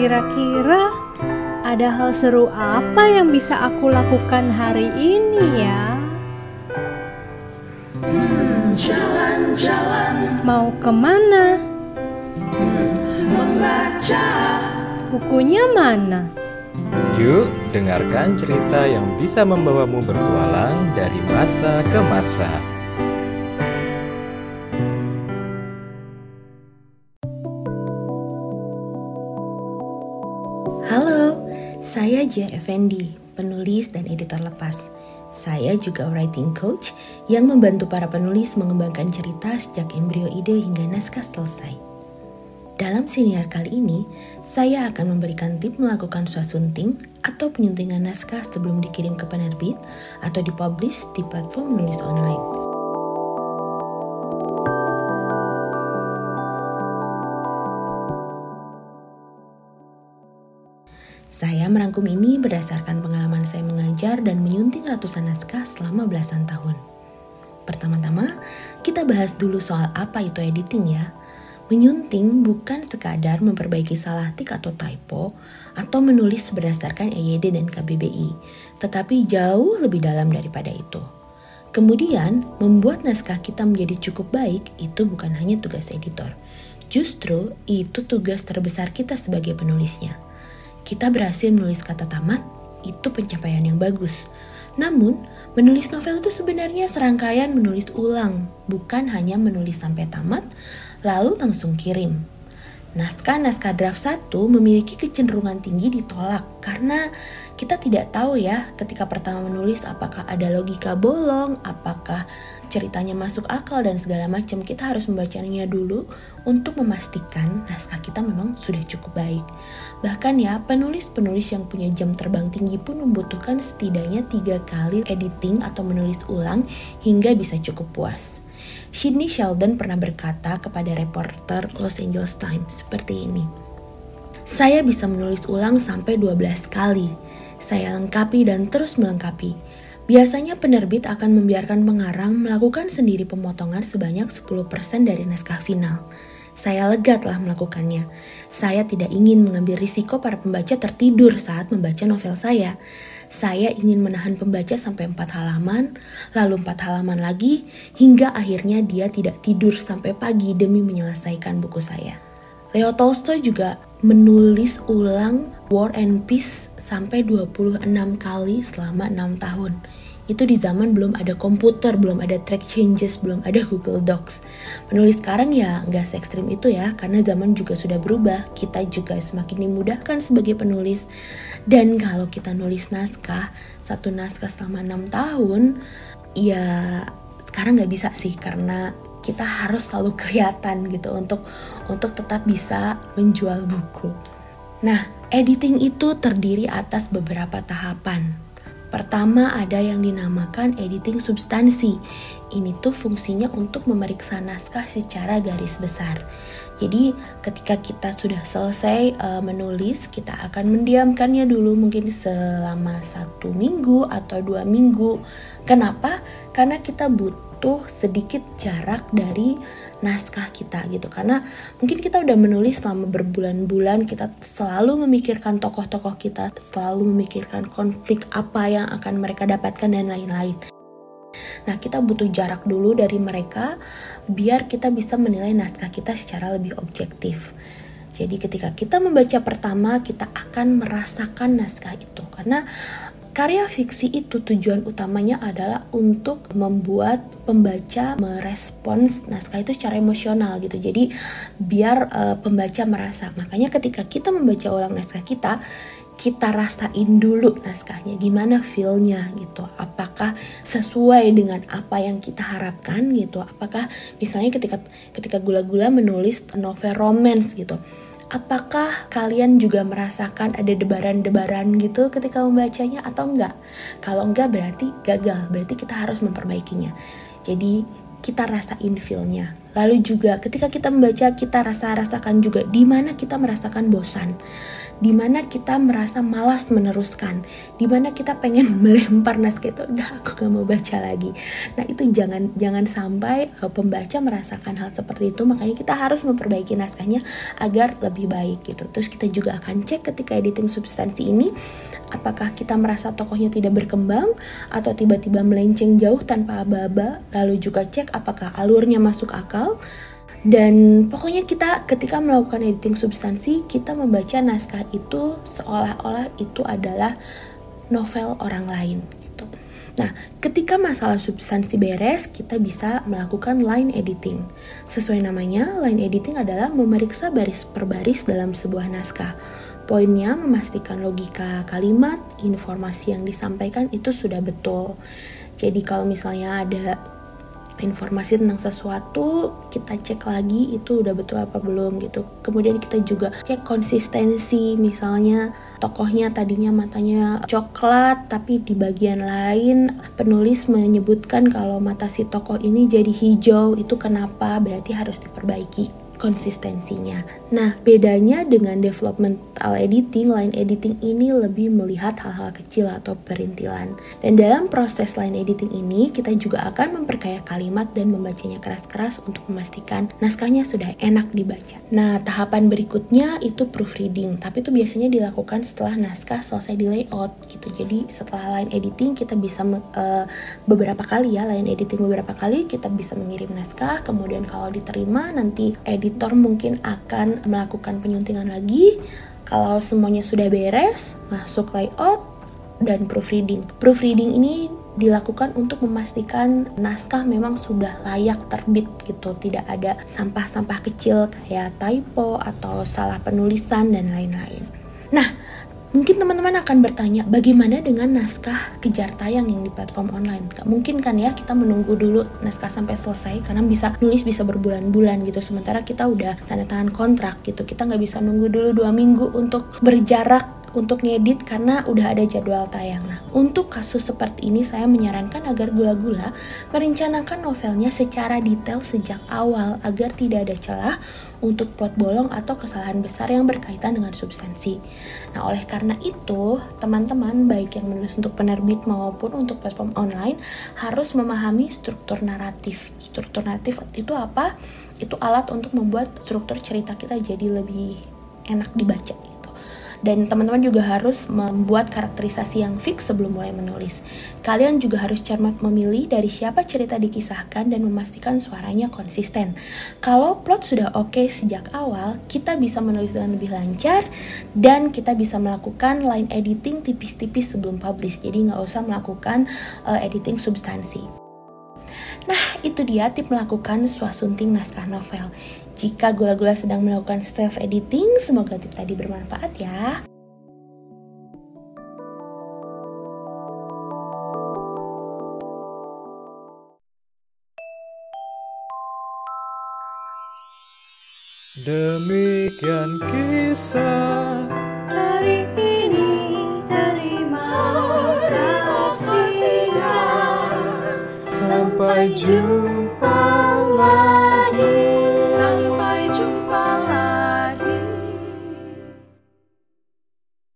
Kira-kira ada hal seru apa yang bisa aku lakukan hari ini ya? Hmm, jalan-jalan. Mau ke mana? Membaca. Bukunya mana? Yuk, dengarkan cerita yang bisa membawamu bertualang dari masa ke masa. J. Effendi, penulis dan editor lepas. Saya juga writing coach yang membantu para penulis mengembangkan cerita sejak embrio ide hingga naskah selesai. Dalam siniar kali ini, saya akan memberikan tip melakukan swasunting atau penyuntingan naskah sebelum dikirim ke penerbit atau dipublish di platform menulis online. Merangkum ini berdasarkan pengalaman saya mengajar dan menyunting ratusan naskah selama belasan tahun. Pertama-tama, kita bahas dulu soal apa itu editing ya. Menyunting bukan sekadar memperbaiki salah tik atau typo atau menulis berdasarkan EYD dan KBBI, tetapi jauh lebih dalam daripada itu. Kemudian, membuat naskah kita menjadi cukup baik itu bukan hanya tugas editor. Justru itu tugas terbesar kita sebagai penulisnya kita berhasil menulis kata tamat, itu pencapaian yang bagus. Namun, menulis novel itu sebenarnya serangkaian menulis ulang, bukan hanya menulis sampai tamat, lalu langsung kirim. Naskah-naskah draft 1 memiliki kecenderungan tinggi ditolak karena kita tidak tahu ya ketika pertama menulis apakah ada logika bolong, apakah ceritanya masuk akal dan segala macam. Kita harus membacanya dulu untuk memastikan naskah kita memang sudah cukup baik. Bahkan ya, penulis-penulis yang punya jam terbang tinggi pun membutuhkan setidaknya tiga kali editing atau menulis ulang hingga bisa cukup puas. Sydney Sheldon pernah berkata kepada reporter Los Angeles Times seperti ini. Saya bisa menulis ulang sampai 12 kali. Saya lengkapi dan terus melengkapi. Biasanya penerbit akan membiarkan pengarang melakukan sendiri pemotongan sebanyak 10% dari naskah final. Saya lega telah melakukannya. Saya tidak ingin mengambil risiko para pembaca tertidur saat membaca novel saya. Saya ingin menahan pembaca sampai empat halaman, lalu empat halaman lagi, hingga akhirnya dia tidak tidur sampai pagi demi menyelesaikan buku saya. Leo Tolstoy juga menulis ulang War and Peace sampai 26 kali selama 6 tahun itu di zaman belum ada komputer, belum ada track changes, belum ada Google Docs. Menulis sekarang ya nggak se ekstrim itu ya, karena zaman juga sudah berubah. Kita juga semakin dimudahkan sebagai penulis. Dan kalau kita nulis naskah, satu naskah selama enam tahun, ya sekarang nggak bisa sih karena kita harus selalu kelihatan gitu untuk untuk tetap bisa menjual buku. Nah, editing itu terdiri atas beberapa tahapan. Pertama ada yang dinamakan editing substansi. Ini tuh fungsinya untuk memeriksa naskah secara garis besar. Jadi ketika kita sudah selesai uh, menulis, kita akan mendiamkannya dulu mungkin selama satu minggu atau dua minggu. Kenapa? Karena kita butuh butuh sedikit jarak dari naskah kita gitu. Karena mungkin kita udah menulis selama berbulan-bulan kita selalu memikirkan tokoh-tokoh kita selalu memikirkan konflik apa yang akan mereka dapatkan dan lain-lain. Nah, kita butuh jarak dulu dari mereka biar kita bisa menilai naskah kita secara lebih objektif. Jadi ketika kita membaca pertama, kita akan merasakan naskah itu. Karena Karya fiksi itu tujuan utamanya adalah untuk membuat pembaca merespons naskah itu secara emosional gitu. Jadi biar uh, pembaca merasa. Makanya ketika kita membaca ulang naskah kita, kita rasain dulu naskahnya gimana feelnya gitu apakah sesuai dengan apa yang kita harapkan gitu apakah misalnya ketika ketika gula-gula menulis novel romance gitu apakah kalian juga merasakan ada debaran-debaran gitu ketika membacanya atau enggak? Kalau enggak berarti gagal, berarti kita harus memperbaikinya. Jadi kita rasain feelnya. Lalu juga ketika kita membaca kita rasa-rasakan juga di mana kita merasakan bosan. Di mana kita merasa malas meneruskan, di mana kita pengen melempar naskah itu, udah aku gak mau baca lagi. Nah itu jangan jangan sampai uh, pembaca merasakan hal seperti itu, makanya kita harus memperbaiki naskahnya agar lebih baik gitu. Terus kita juga akan cek ketika editing substansi ini, apakah kita merasa tokohnya tidak berkembang atau tiba-tiba melenceng jauh tanpa aba-aba, lalu juga cek apakah alurnya masuk akal dan pokoknya kita ketika melakukan editing substansi kita membaca naskah itu seolah-olah itu adalah novel orang lain gitu. Nah, ketika masalah substansi beres, kita bisa melakukan line editing. Sesuai namanya, line editing adalah memeriksa baris per baris dalam sebuah naskah. Poinnya memastikan logika kalimat, informasi yang disampaikan itu sudah betul. Jadi kalau misalnya ada informasi tentang sesuatu kita cek lagi itu udah betul apa belum gitu. Kemudian kita juga cek konsistensi misalnya tokohnya tadinya matanya coklat tapi di bagian lain penulis menyebutkan kalau mata si tokoh ini jadi hijau itu kenapa? Berarti harus diperbaiki konsistensinya. Nah, bedanya dengan developmental editing, line editing ini lebih melihat hal-hal kecil atau perintilan. Dan dalam proses line editing ini, kita juga akan memperkaya kalimat dan membacanya keras-keras untuk memastikan naskahnya sudah enak dibaca. Nah, tahapan berikutnya itu proofreading, tapi itu biasanya dilakukan setelah naskah selesai di layout gitu. Jadi, setelah line editing kita bisa uh, beberapa kali ya, line editing beberapa kali kita bisa mengirim naskah, kemudian kalau diterima nanti edit editor mungkin akan melakukan penyuntingan lagi. Kalau semuanya sudah beres, masuk layout dan proofreading. Proofreading ini dilakukan untuk memastikan naskah memang sudah layak terbit gitu, tidak ada sampah-sampah kecil kayak typo atau salah penulisan dan lain-lain. Nah, Mungkin teman-teman akan bertanya, bagaimana dengan naskah kejar tayang yang di platform online? Gak mungkin kan ya kita menunggu dulu naskah sampai selesai, karena bisa nulis bisa berbulan-bulan gitu. Sementara kita udah tanda tangan kontrak gitu, kita nggak bisa nunggu dulu dua minggu untuk berjarak untuk ngedit karena udah ada jadwal tayang. Nah, untuk kasus seperti ini saya menyarankan agar gula-gula merencanakan novelnya secara detail sejak awal agar tidak ada celah untuk plot bolong atau kesalahan besar yang berkaitan dengan substansi. Nah, oleh karena itu, teman-teman baik yang menulis untuk penerbit maupun untuk platform online harus memahami struktur naratif. Struktur naratif itu apa? Itu alat untuk membuat struktur cerita kita jadi lebih enak dibaca dan teman-teman juga harus membuat karakterisasi yang fix sebelum mulai menulis. Kalian juga harus cermat memilih dari siapa cerita dikisahkan dan memastikan suaranya konsisten. Kalau plot sudah oke okay sejak awal, kita bisa menulis dengan lebih lancar dan kita bisa melakukan line editing tipis-tipis sebelum publish. Jadi nggak usah melakukan uh, editing substansi. Nah, itu dia tip melakukan swasunting naskah novel. Jika gula-gula sedang melakukan self editing, semoga tips tadi bermanfaat ya. Demikian kisah pai de um palácio.